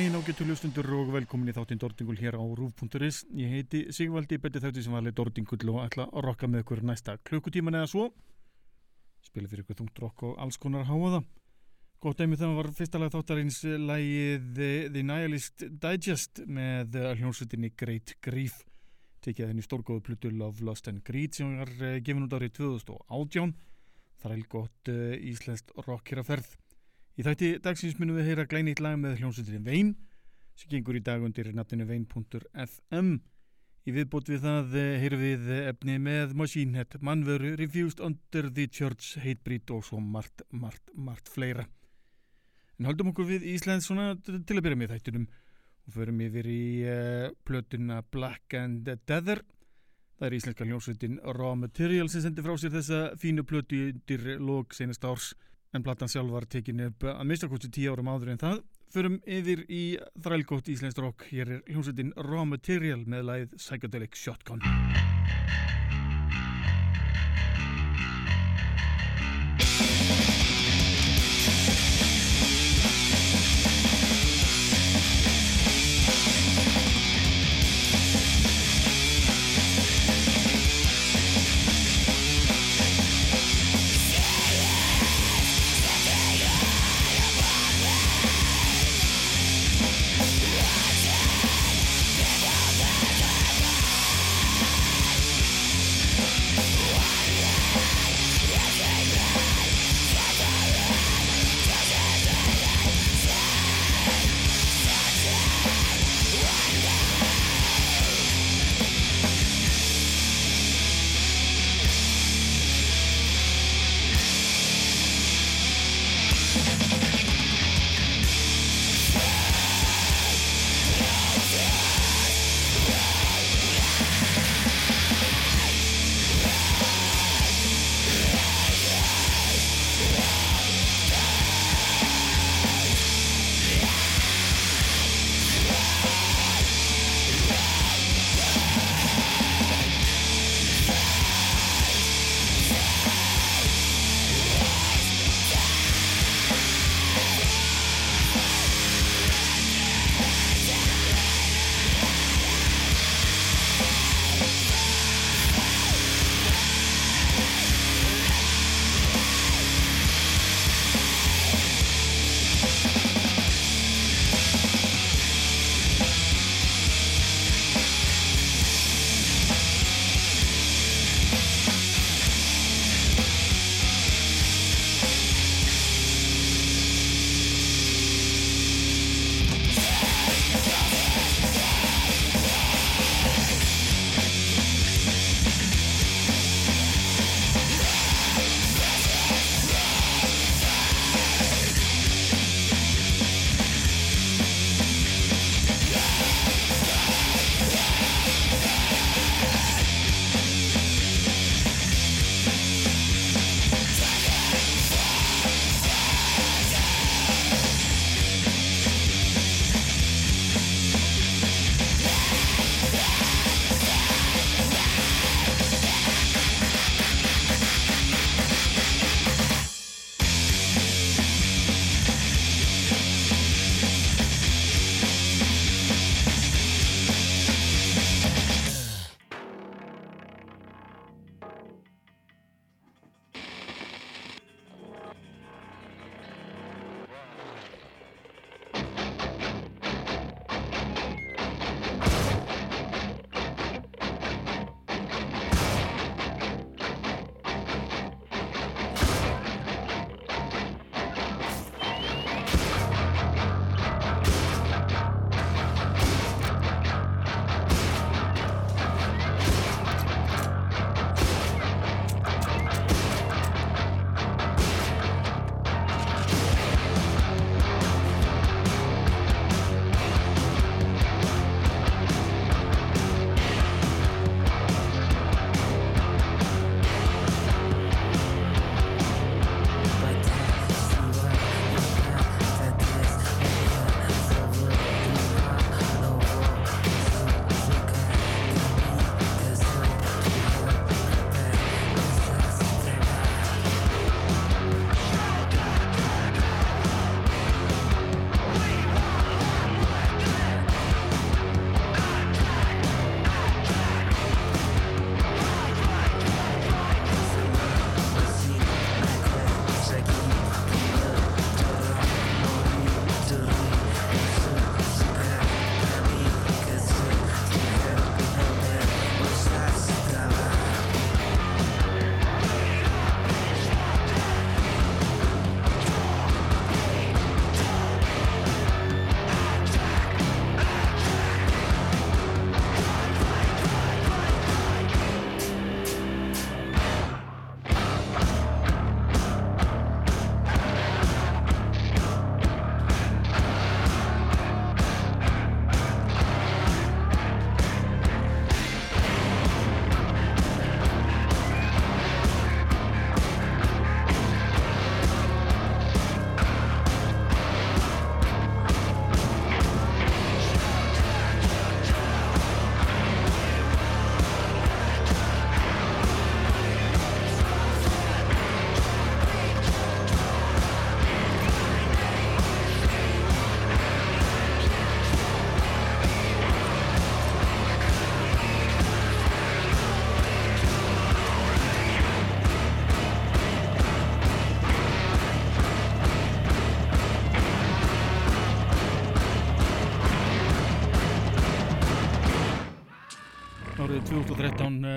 daginn ágættu hlustundur og velkomin í þáttinn Dordingul hér á Rúf.is. Ég heiti Sigvaldi Betti Þauti sem varlega Dordingull og ætla að rokka með ykkur næsta klukkutíman eða svo. Spila fyrir ykkur þungt rokk og alls konar háaða. Gótt dæmi það var fyrsta lag þáttarins lagið The Nihilist Digest með hljómsveitinni Great Grief. Tekið henni stórgóðu plutu Love, Lust and Greed sem var eh, gefin út árið 2018. Það er uh, íslenskt rock hér að ferð. Í þætti dagsins minnum við heyra glænýtt lag með hljómsveitirinn Vein sem gengur í dag undir nafninu vein.fm Í viðbót við það eh, heyrum við efni með Machine Head, Manveru, Refused Under the Church, Hatebreed og svo margt, margt, margt fleira. En haldum okkur við Íslands svona til að byrja með þættunum og förum yfir í uh, plötuna Black and Deather. Það er íslenska hljómsveitin Raw Material sem sendir frá sér þessa fínu plötu undir lók senast árs en platan sjálf var tekin upp að mistakosti tíu árum áður en það. Förum yfir í þrælgótt íslenskt rock. Hér er hljómsveitin Raw Material með læð Psychedelic Shotgun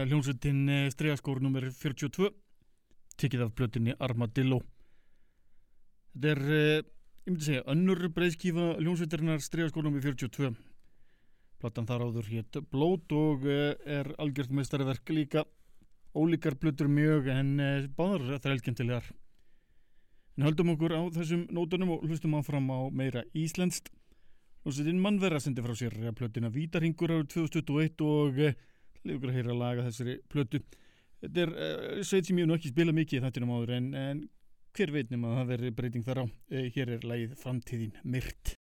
hljómsveitin eh, stregaskór nr. 42 tikið af blötinni Armadillo þetta er eh, ég myndi segja önnur breyðskífa hljómsveitirinnar stregaskór nr. 42 platan þar áður hétt Blót og er algjört meistarverk líka ólíkar blötur mjög en báðar þrælkjöntilegar en höldum okkur á þessum nótunum og hlustum áfram á meira íslenskt Ljónsveitin mannverða sendi frá sér plötuna Vítarhingur árið 2021 og leiður að heyra að laga þessari plötu. Þetta er uh, sveit sem ég nú ekki spila mikið í þættinum áður en, en hver veitnum að það veri breyting þar á. Uh, hér er lagið Framtíðin Myrt.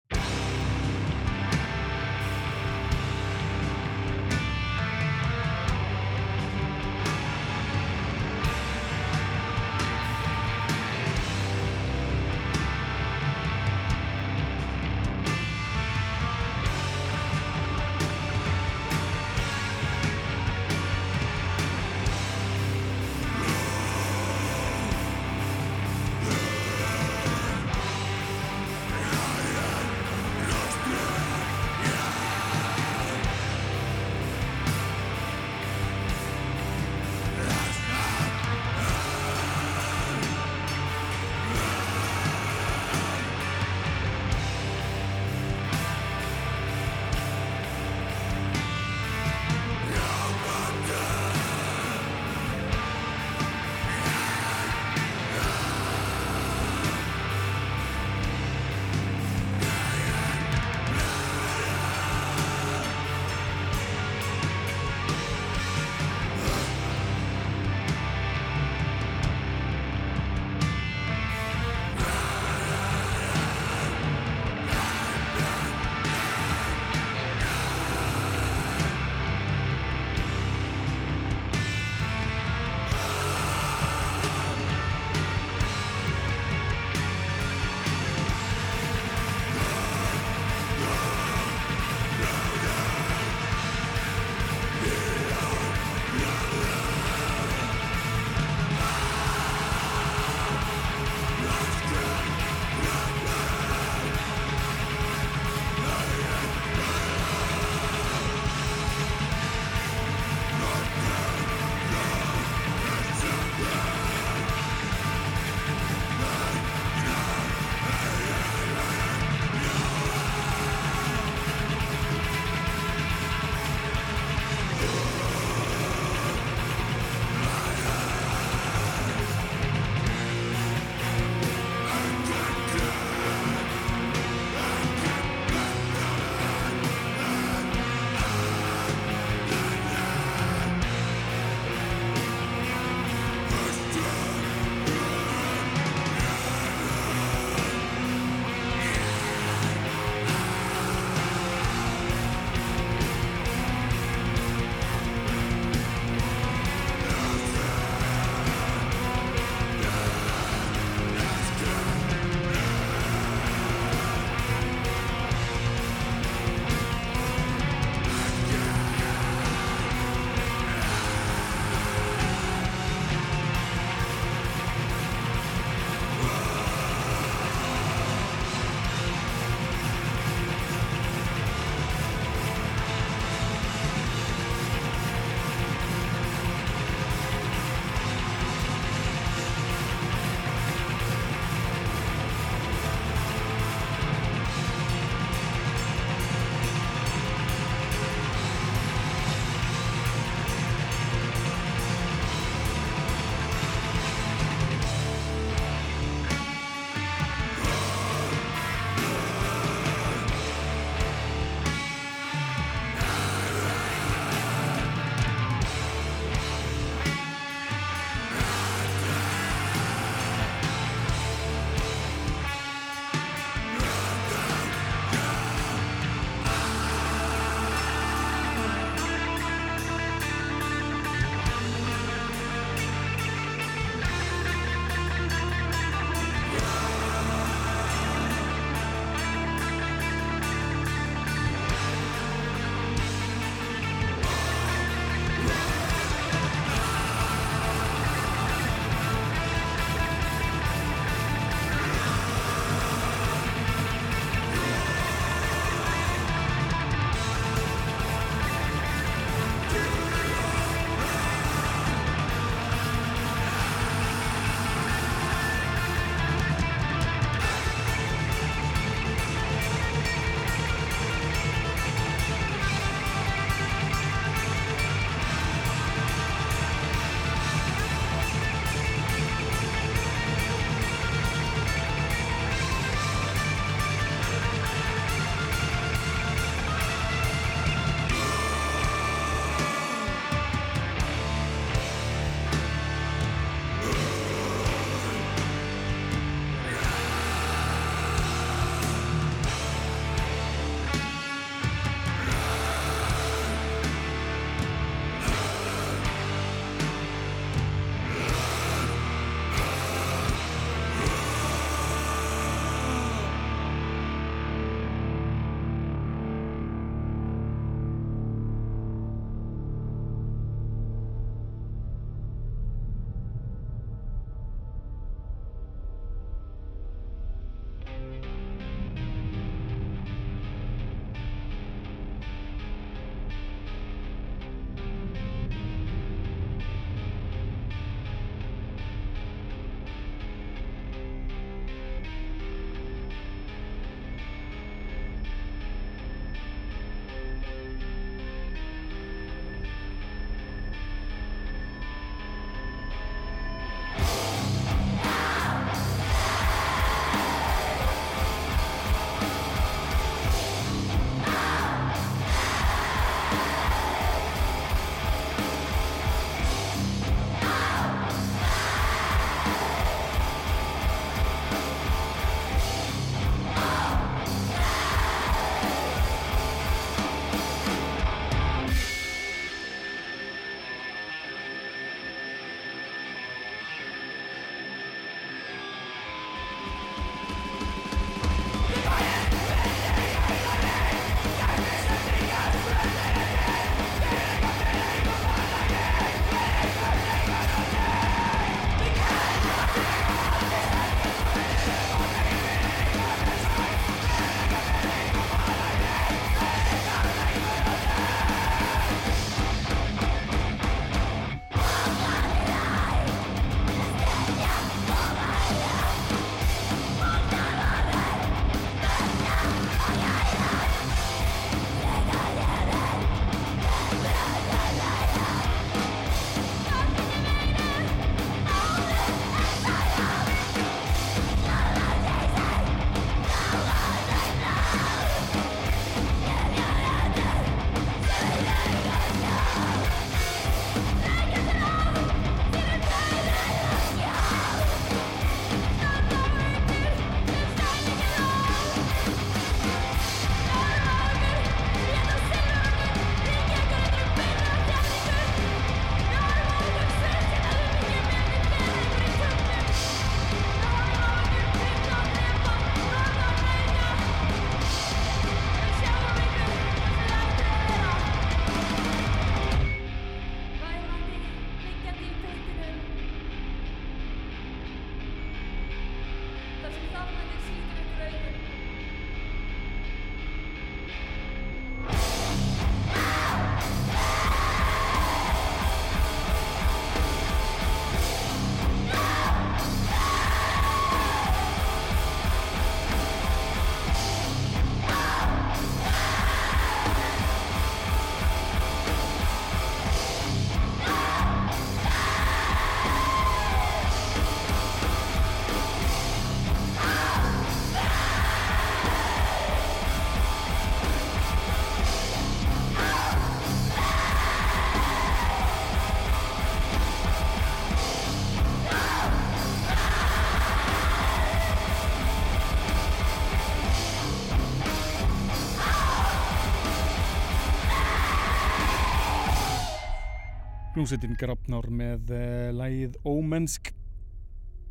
Hljómsveitin Grafnár með uh, lagið Ómennsk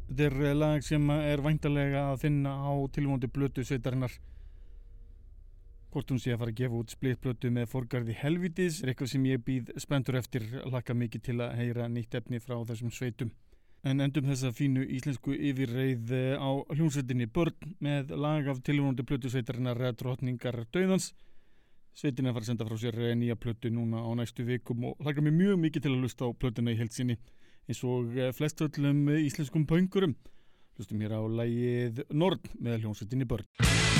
þetta er uh, lag sem er væntalega að finna á tilvóndi blötu sveitarinnar. Hvort hún sé að fara að gefa út splittblötu með forgarði helvitis er eitthvað sem ég býð spendur eftir laka mikið til að heyra nýtt efni frá þessum sveitum. En endum þessa fínu íslensku yfirreið eh, á hljómsveitinni Börn með lag af tilvóndi blötu sveitarinnar Drotningar Dauðans Sveitin er að fara að senda frá sér eh, nýja plötu núna á næstu vikum og hlaka mér mjög mikið til að lusta á plötuna í heilsinni eins og eh, flest öllum eh, íslenskum pöngurum. Lustum hér á lægið Nord með hljómsveitinni börn.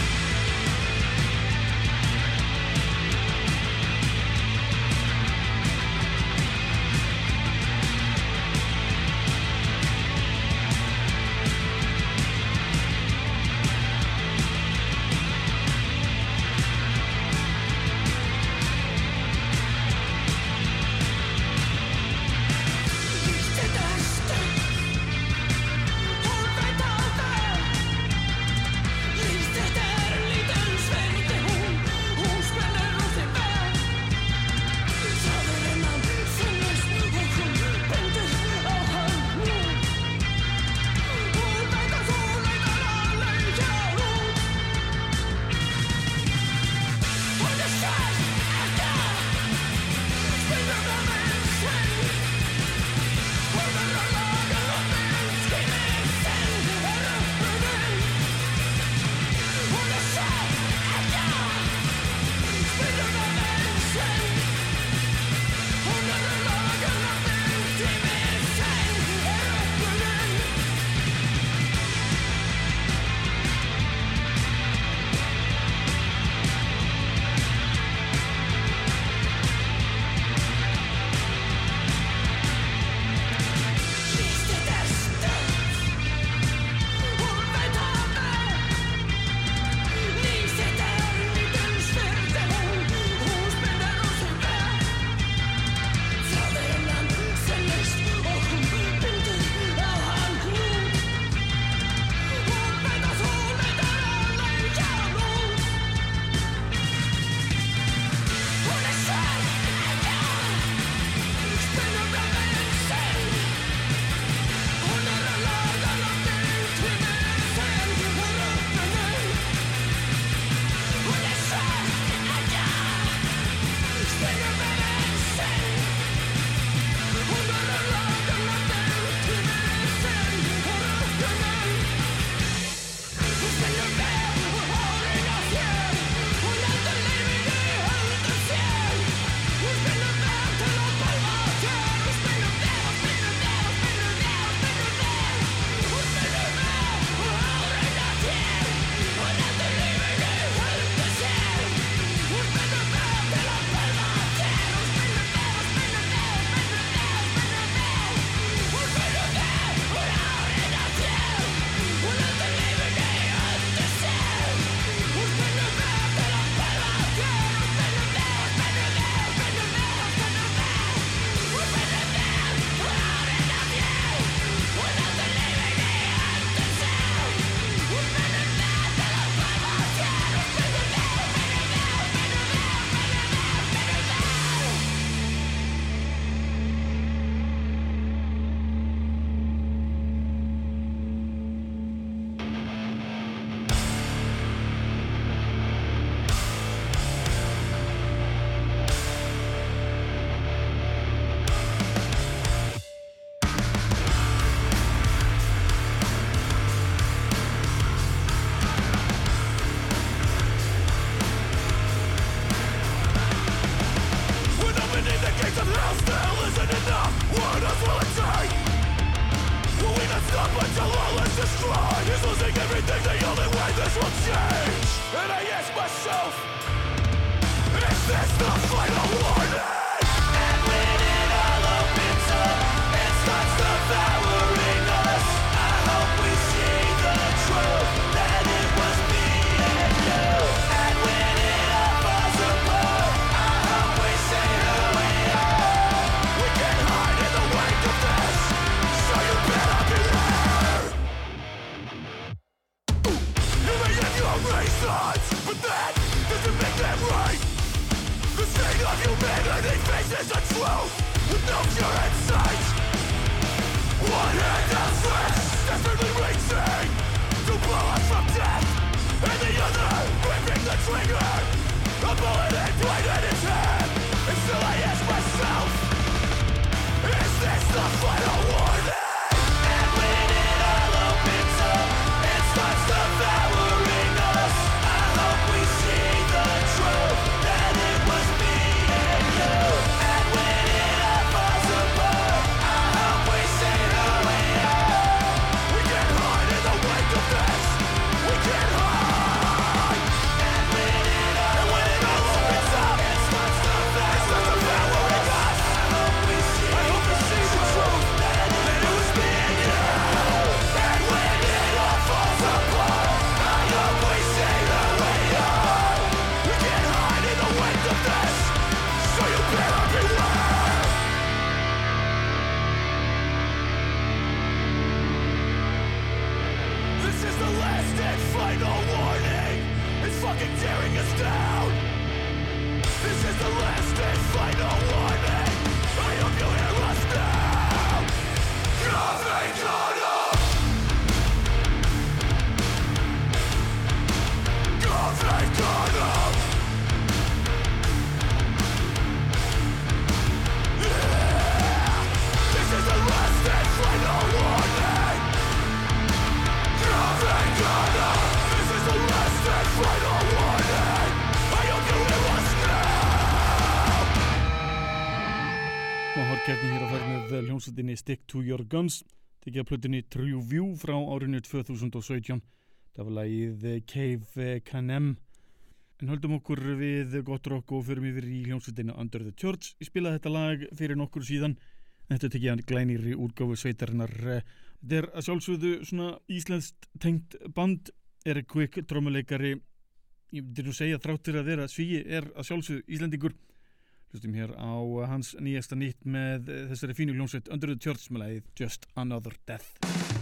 slinger, a bullet in 20 hljómsveitinni Stick to Your Guns tekið að plutinni True View frá árinu 2017 það var lagið Cave Canem. En höldum okkur við gott rock og förum yfir í hljómsveitinni Under the Church. Ég spilaði þetta lag fyrir nokkur síðan. Þetta tekið að glænir í útgáfu sveitarinnar. Þetta er að sjálfsögðu svona íslenskt tengt band. Er Quick drömmuleikari ég myndir nú segja þráttur að vera svíi er að sjálfsögðu íslendingur Hlustum hér á hans nýjasta nýtt með þessari fínu hljómsveit Under the Church með lagið Just Another Death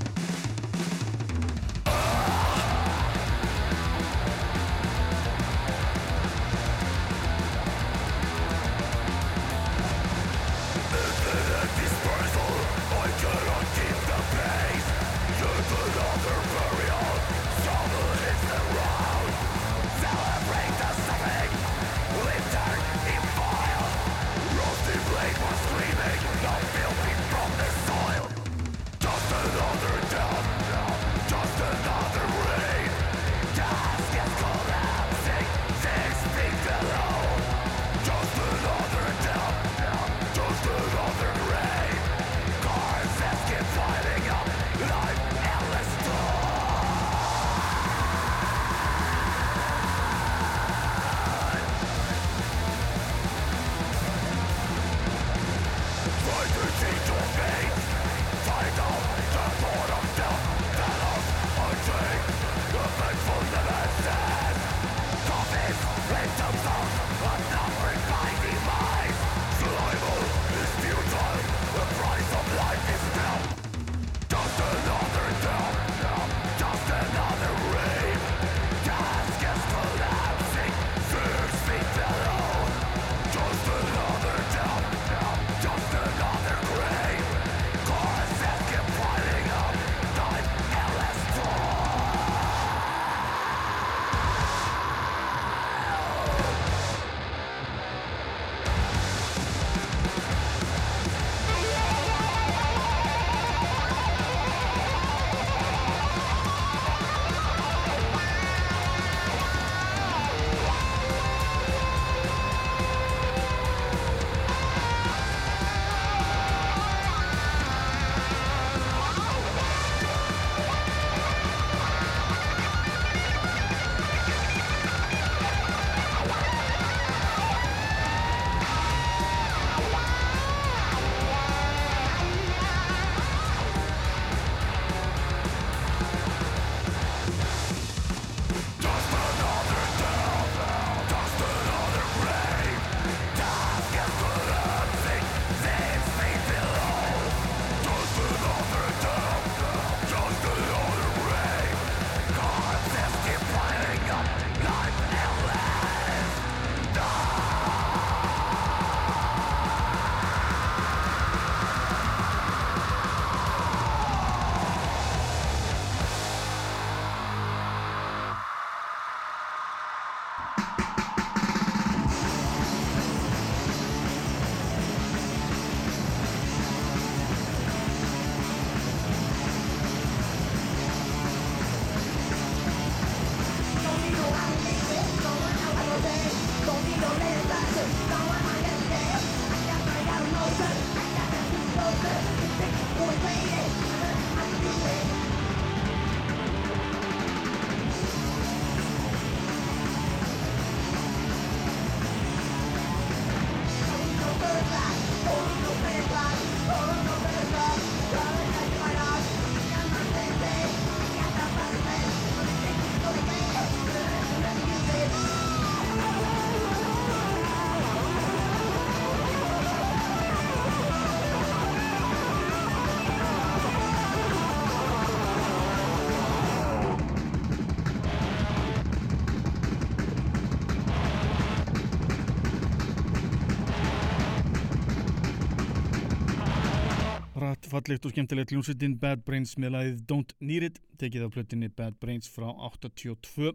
fallegt og skemmtilegt hljómsveitin Bad Brains með lagið Don't Need It, tekið á plötinni Bad Brains frá 82.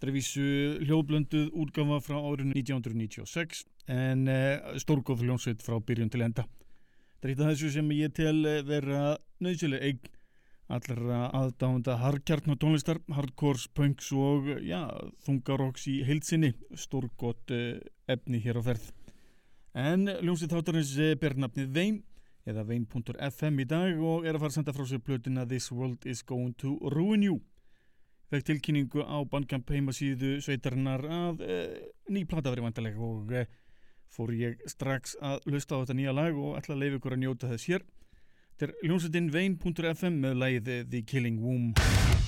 Það er vísu hljóðblönduð útgafa frá árinu 1996 en uh, stórgóð hljómsveit frá byrjun til enda. Af þessu sem ég tel vera nöðsileg eign allra aðdáðanda hardkjarn og tónlistar, hardcores, punks og já, þungaroks í heilsinni, stórgótt uh, efni hér á ferð. En ljónsið þáttarins ber nafnið Vein eða vein.fm í dag og er að fara að senda frá sér plötuna This World is Going to Ruin You. Fekk tilkynningu á bandkamp heimasíðu sveitarinnar að e, ný plata verið vantileg og e, fór ég strax að lusta á þetta nýja lag og ætla að leiða ykkur að njóta þess hér. Þetta er ljónsitinn vein.fm með lagið The Killing Womb.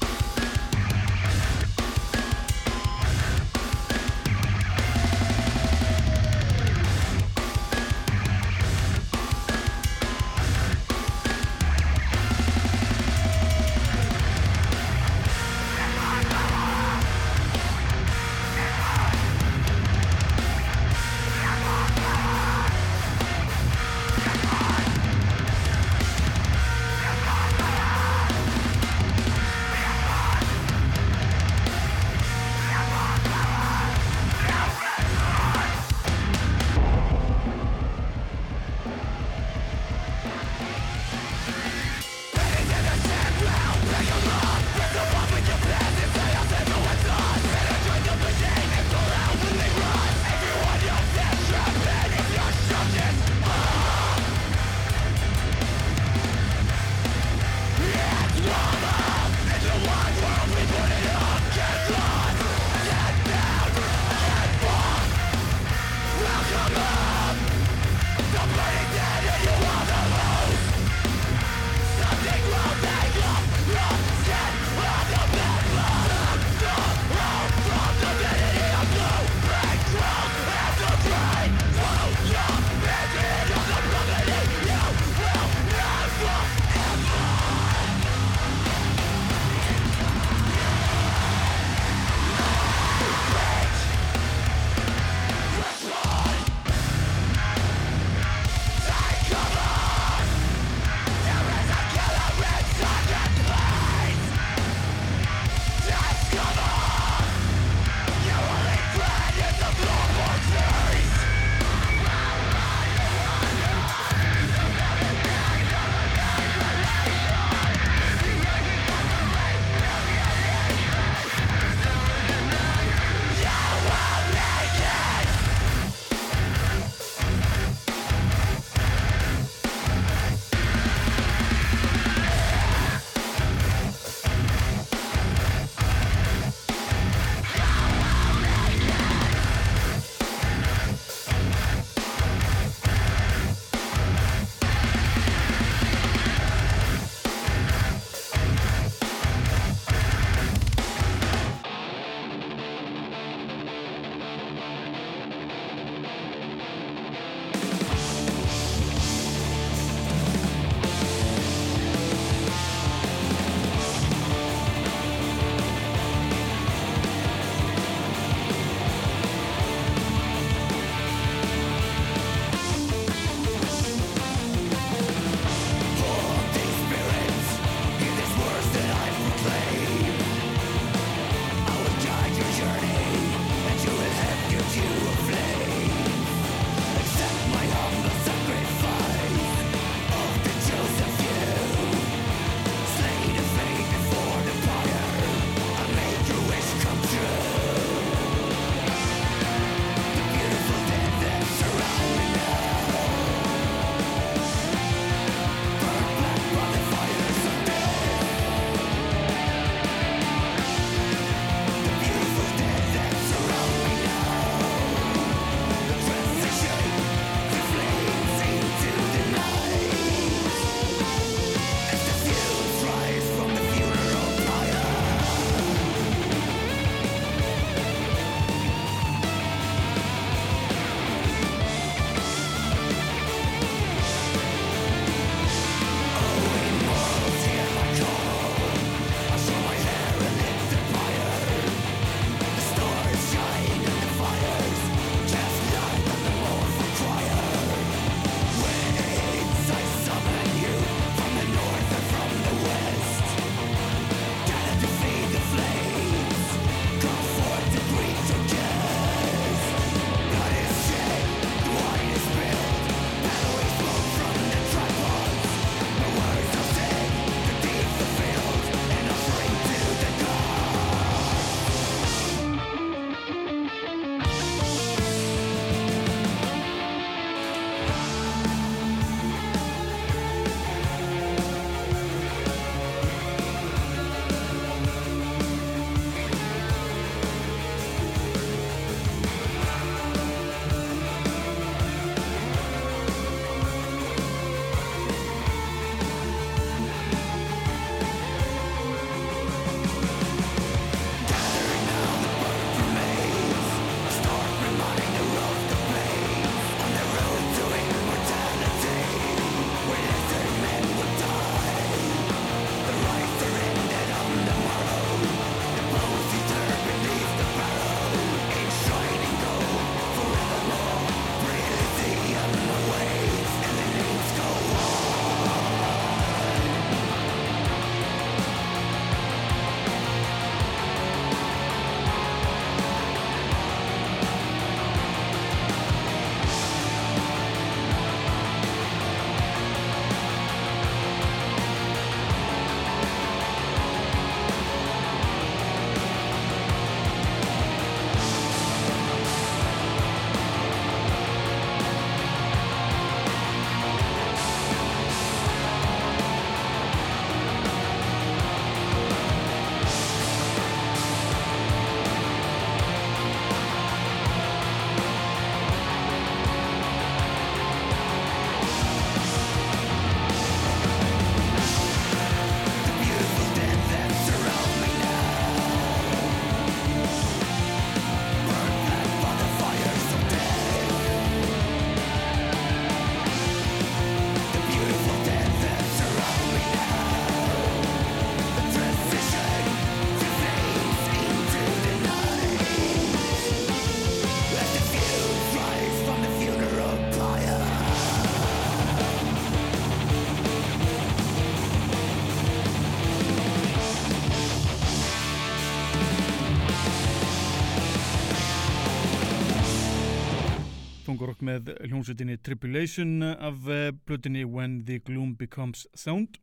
Með hljómsveitinni Tribulation af blötinni When the Gloom Becomes Sound.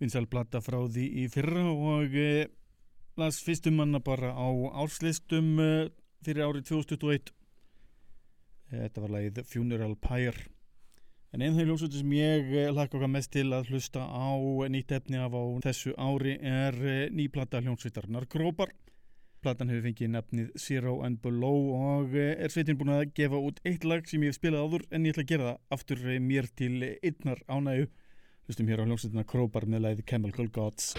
Vinsal blata frá því í fyrra og las fyrstum manna bara á árslistum fyrir árið 2021 þetta var lagið Funeral Pyre. En einn þegar hljómsveitin sem ég lakka okkar mest til að hlusta á nýtt efni af á þessu ári er nýplata hljómsveitarnar Grópar Platan hefur fengið nafnið Zero and Below og eh, er sveitin búin að gefa út eitt lag sem ég hef spilað áður en ég ætla að gera það aftur eh, mér til einnar ánægu. Hlustum hér á hljómsveitina Krópar með lagið Chemical Gods.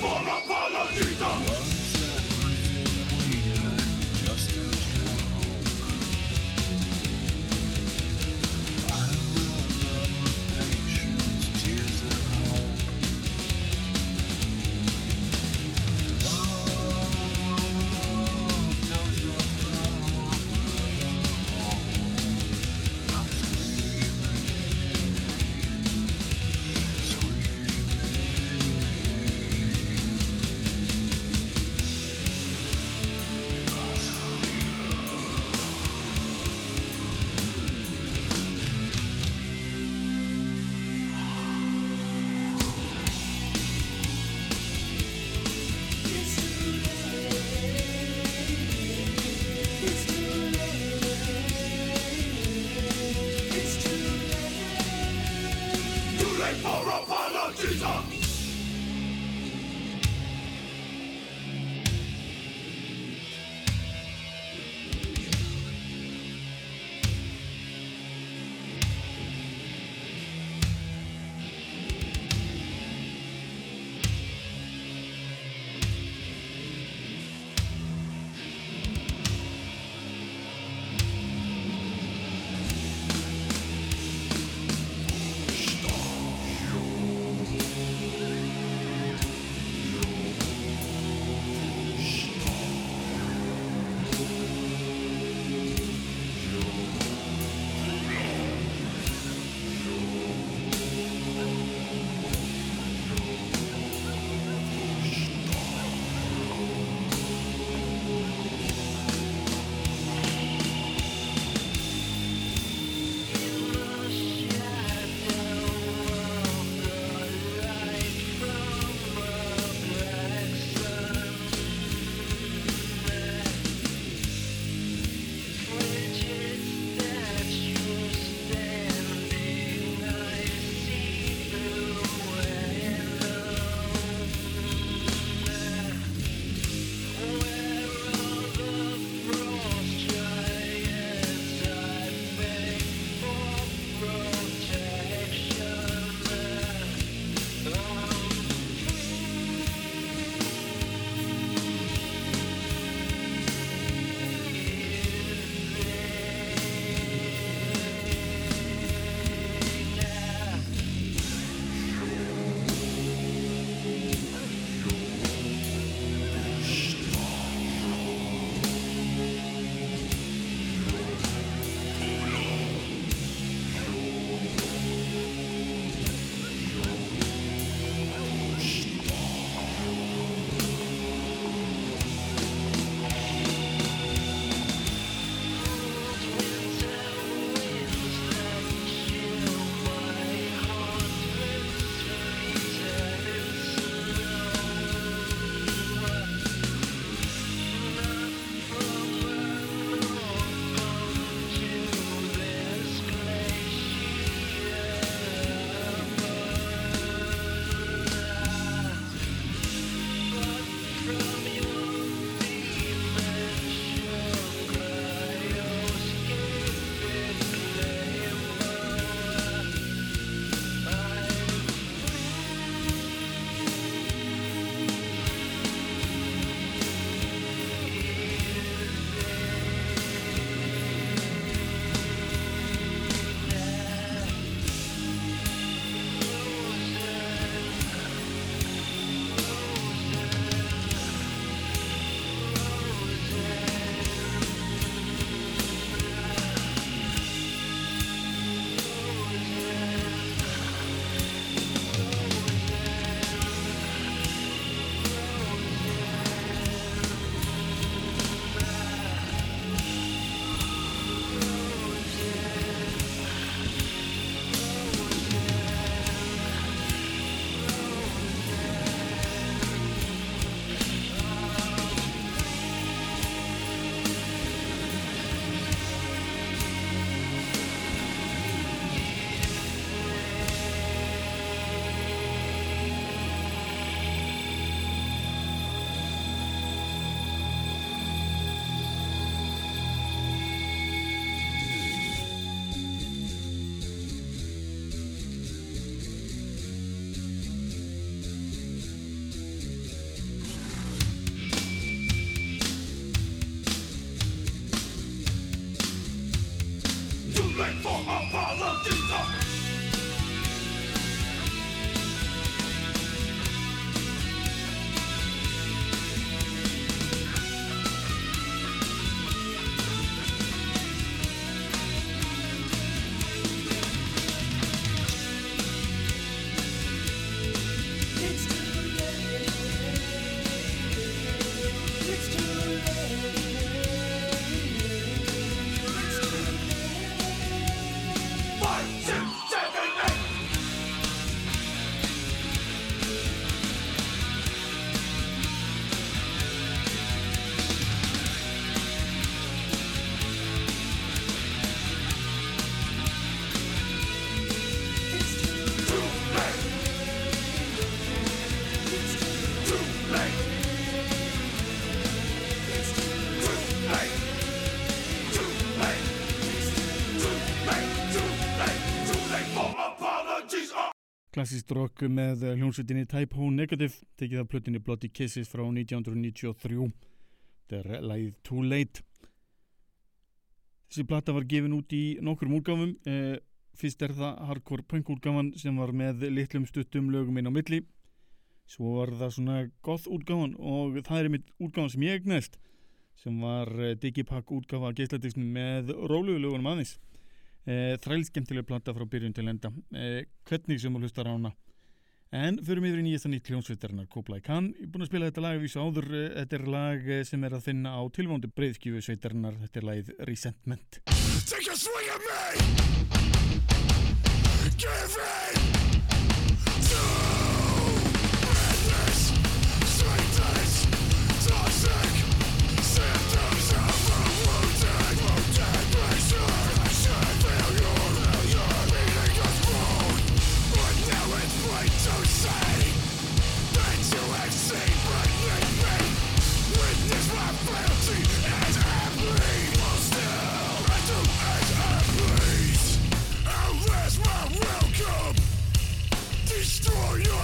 Bora, bora! Klassíst rock með hljómsveitinni Type O Negative tekið af plötinni Bloody Kisses frá 1993 þetta er lægið Too Late. Þessi platta var gefin út í nokkur úrgáfum eh, fyrst er það hardcore punk úrgáfan sem var með litlum stuttum lögum inn á milli. Svo var það svona goth úrgáfan og það er mitt úrgáfan sem ég egnast sem var eh, Digipack útgáfa geisladisnum með róluðu lögunum aðeins e, þrælskemtileg platta frá byrjun til enda. E, hvernig sem þú hlustar á hana. En förum yfir í nýjasta nýtt hljónsveitarinnar Kópla í kann, ég er búin að spila þetta lag vísu áður, e, þetta er lag sem er að finna á tilvóndi breyðskjöfu sveitarinnar. Þetta er lagið Resentment. Take a swing at me! Give in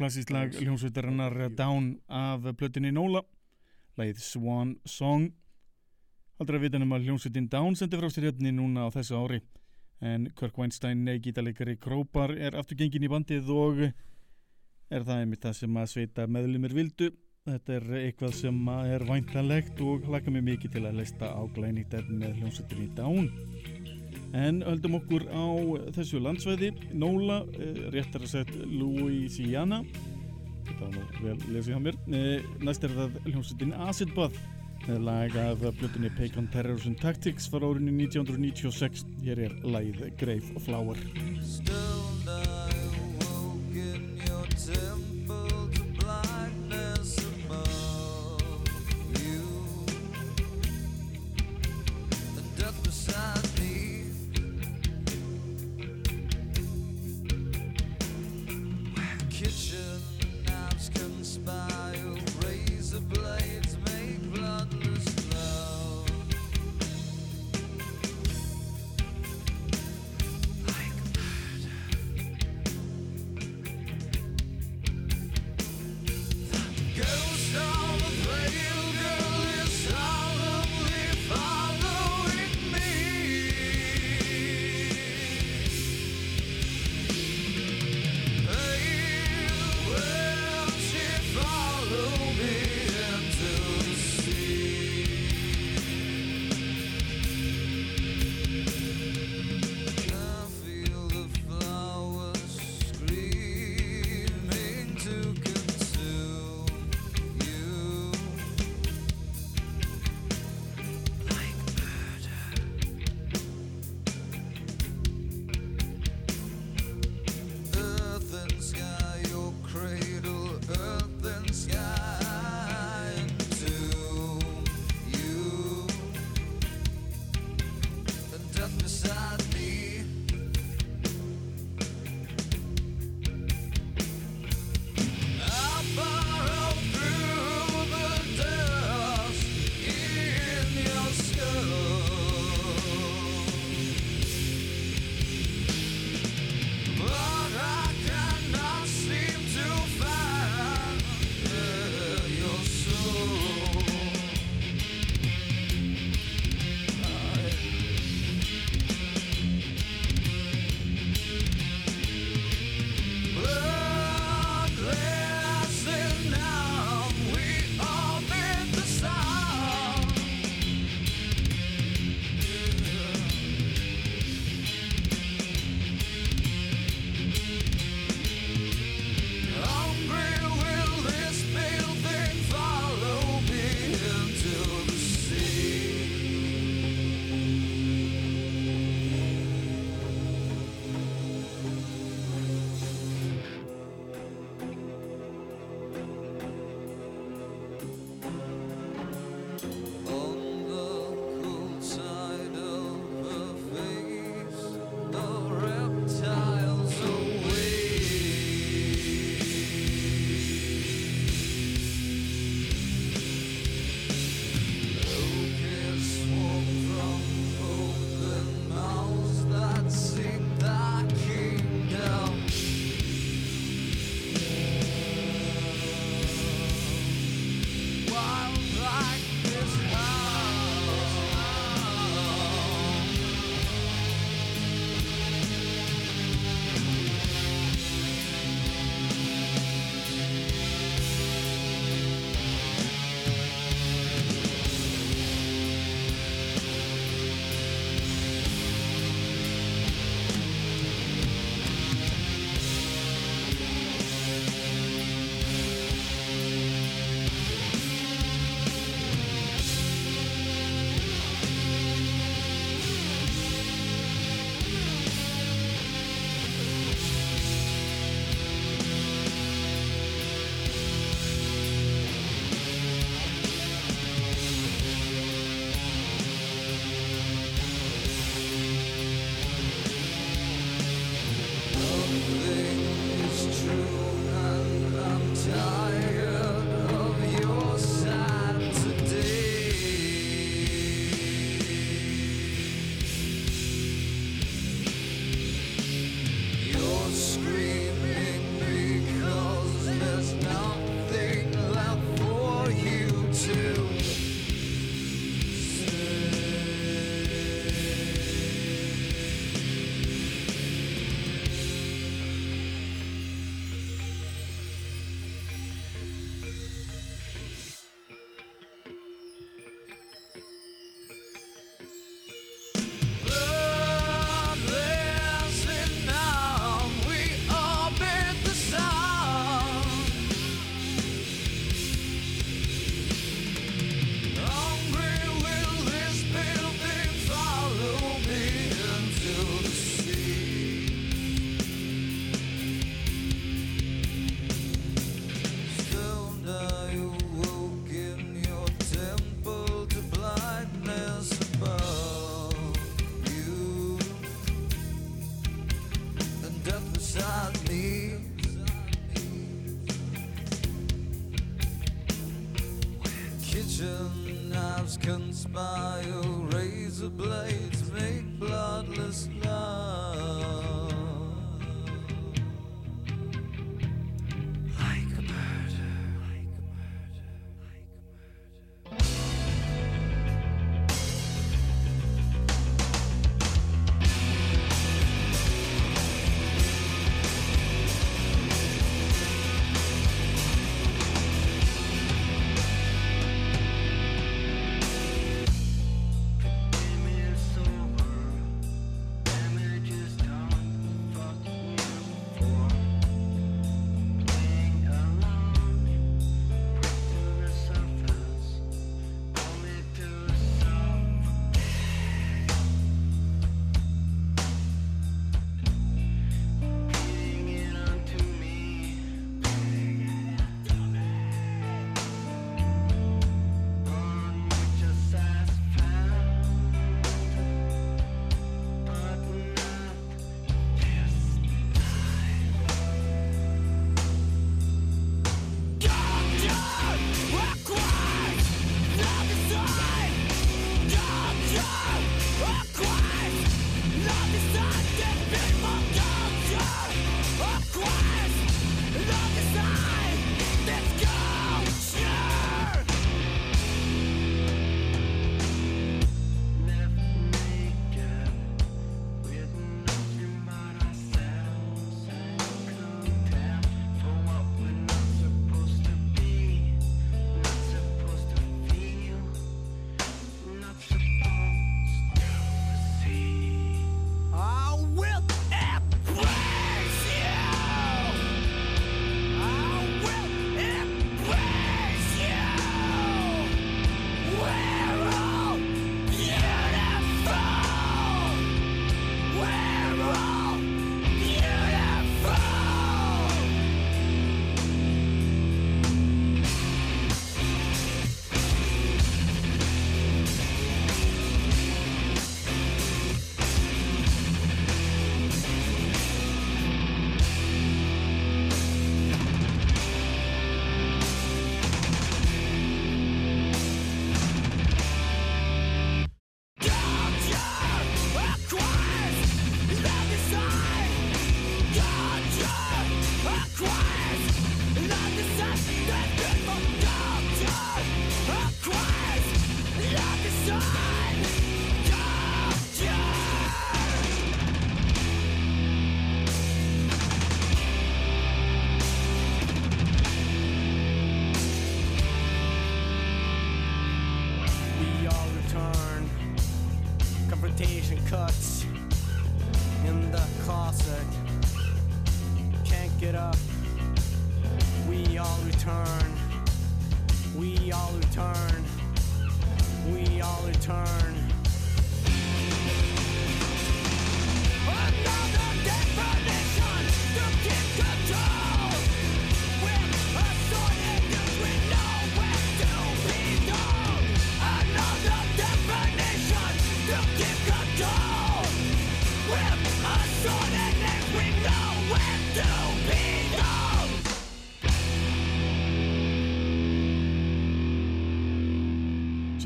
klassískt lag hljómsveitarinnar Down af plötinni Nóla lagið Swan Song. Aldrei að vita um að hljómsveitin Down sendi frá sér hérna núna á þessu ári. En Kirk Weinstein, gítalegari Krópar er aftur gengin í bandið og er það einmitt það sem að sveita meðlumir vildu. Þetta er eitthvað sem er væntanlegt og hlaka mig mikið til að leista á glænýtt efni með hljómsveitinni Down En höldum okkur á þessu landsvæði, Nóla, eh, réttar að sett Louisiana, þetta var nú vel lesið hjá mér, eh, næst er það hljómsveitin Acid Bath með lag af blötunni Pagan Terrorism Tactics frá árinu 1996, hér er lagið Grave Flower.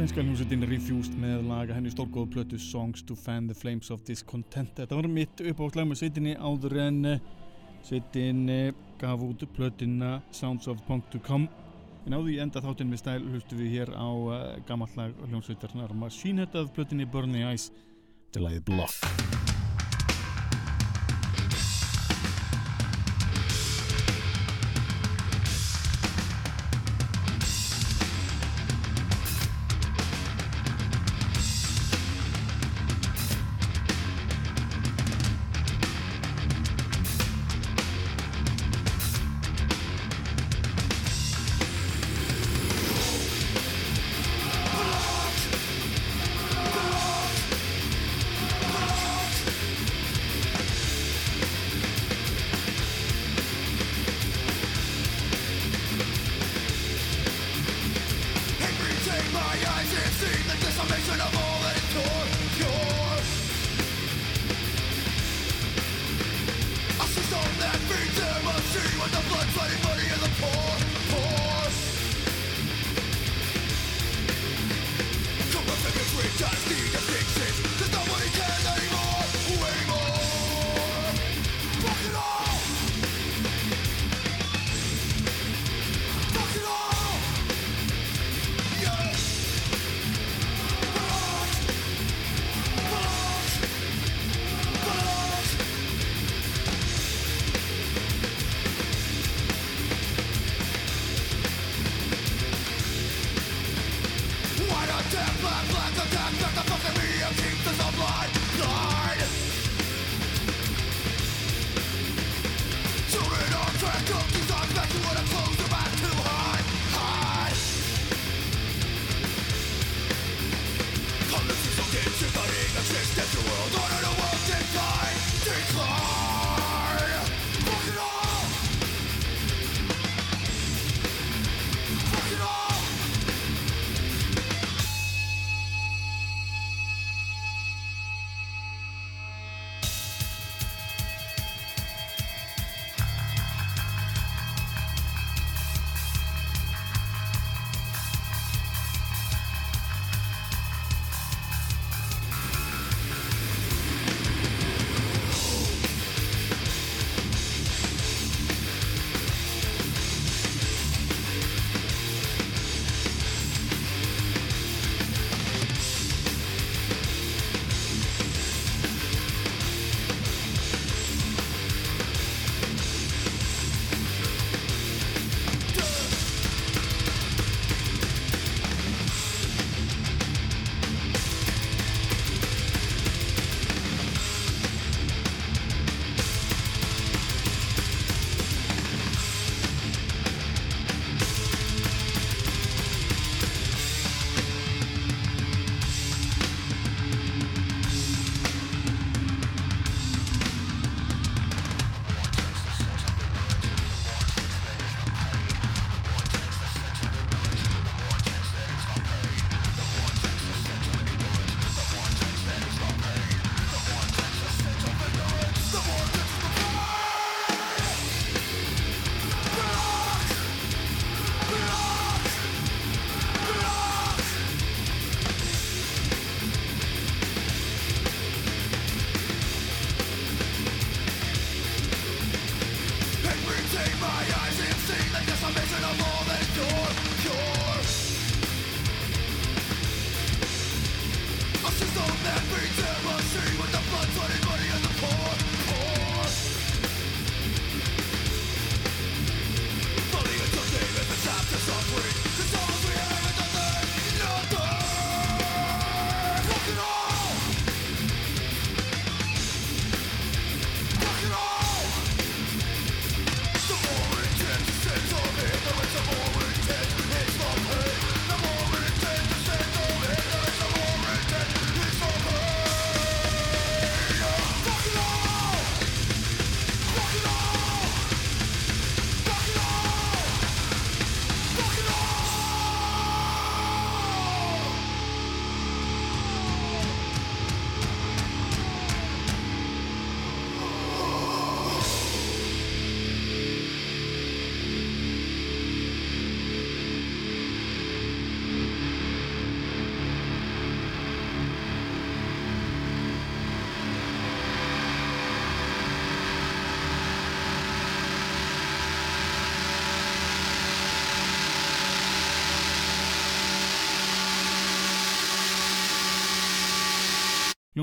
Svenska hljómsveitin Refused með laga henni stórgóðu plötu Songs to Fan the Flames of Discontent. Þetta var mitt uppátt lag með sveitinni áður en eh, sveitinni eh, gaf út plötina Sounds of Punk to Come. En áður í enda þáttinn með stæl hlustu við hér á eh, gamallag hljómsveitarnar Machine Head af plötinni Burn the Ice til lagið Bluff.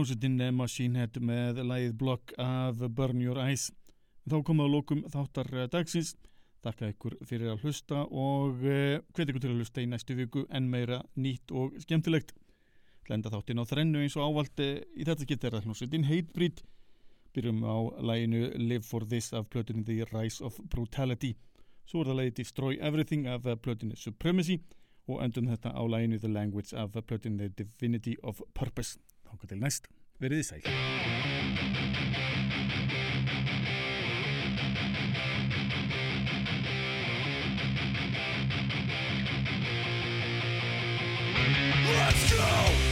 Hljómsveitin Machine Head með lagið Block af Burn Your Eyes. Þá komum við að lókum þáttar eh, dagsins. Þakka ykkur fyrir að hlusta og uh, hvet ykkur til að hlusta í næstu viku en meira nýtt og skemmtilegt. Lenda þáttinn á þrennu eins og ávaldi í þetta skipt er það hljómsveitin Hatebreed. Byrjum á laginu Live for This af plötunni The Rise of Brutality. Svo er það lagið Destroy Everything af plötunni Supremacy og endum þetta á laginu The Language af plötunni The Divinity of Purpose. Þángar til næst, verið þið sæl. Let's go!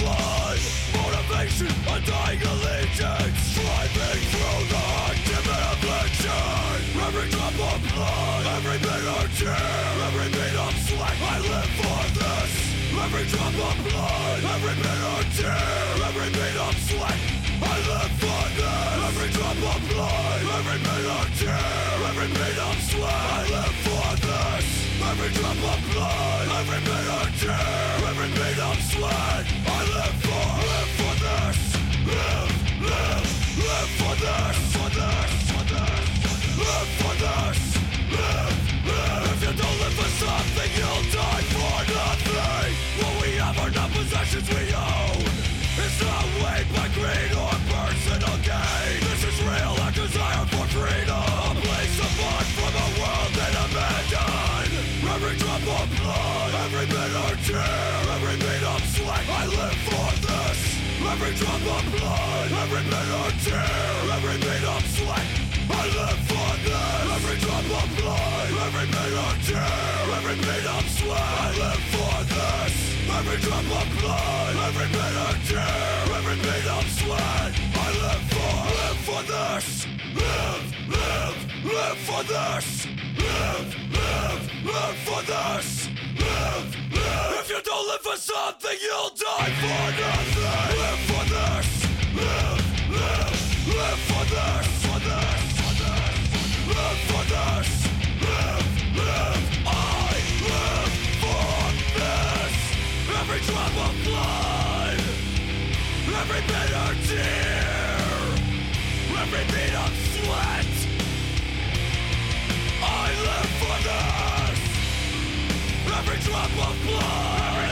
Blood Motivation, undying allegiance through the Every drop of blood, every bit of tear Every of sweat, I live for this Every drop of blood, every tear, every of sweat. I live for this. Every drop of blood, every tear, every of sweat. I live. Every drop of blood, every bit of tear, every beat of sweat. I live for, live for this. Live, live, live for this, for this, for this. Live for this. Live, live. If you don't live for something, you'll die for nothing. What we have are not possessions we bit every beat of sweat. I live for this. Every drop of blood, every bit of tear, every beat of sweat. I live for this. Every drop of blood, every bit of tear, every beat of sweat. I live for this. Every drop of blood, every bit of tear, every beat of sweat. I live for, live for this. Live, live, live for this. Live, live, live for this. Live, live. If you don't live for something, you'll die for nothing. Live for this. Live, live, live for this. For this. Live for this. Live, live. I live for this. Every drop of blood, every bit of tear, every beat of sweat. I live for this. Every drop of blood,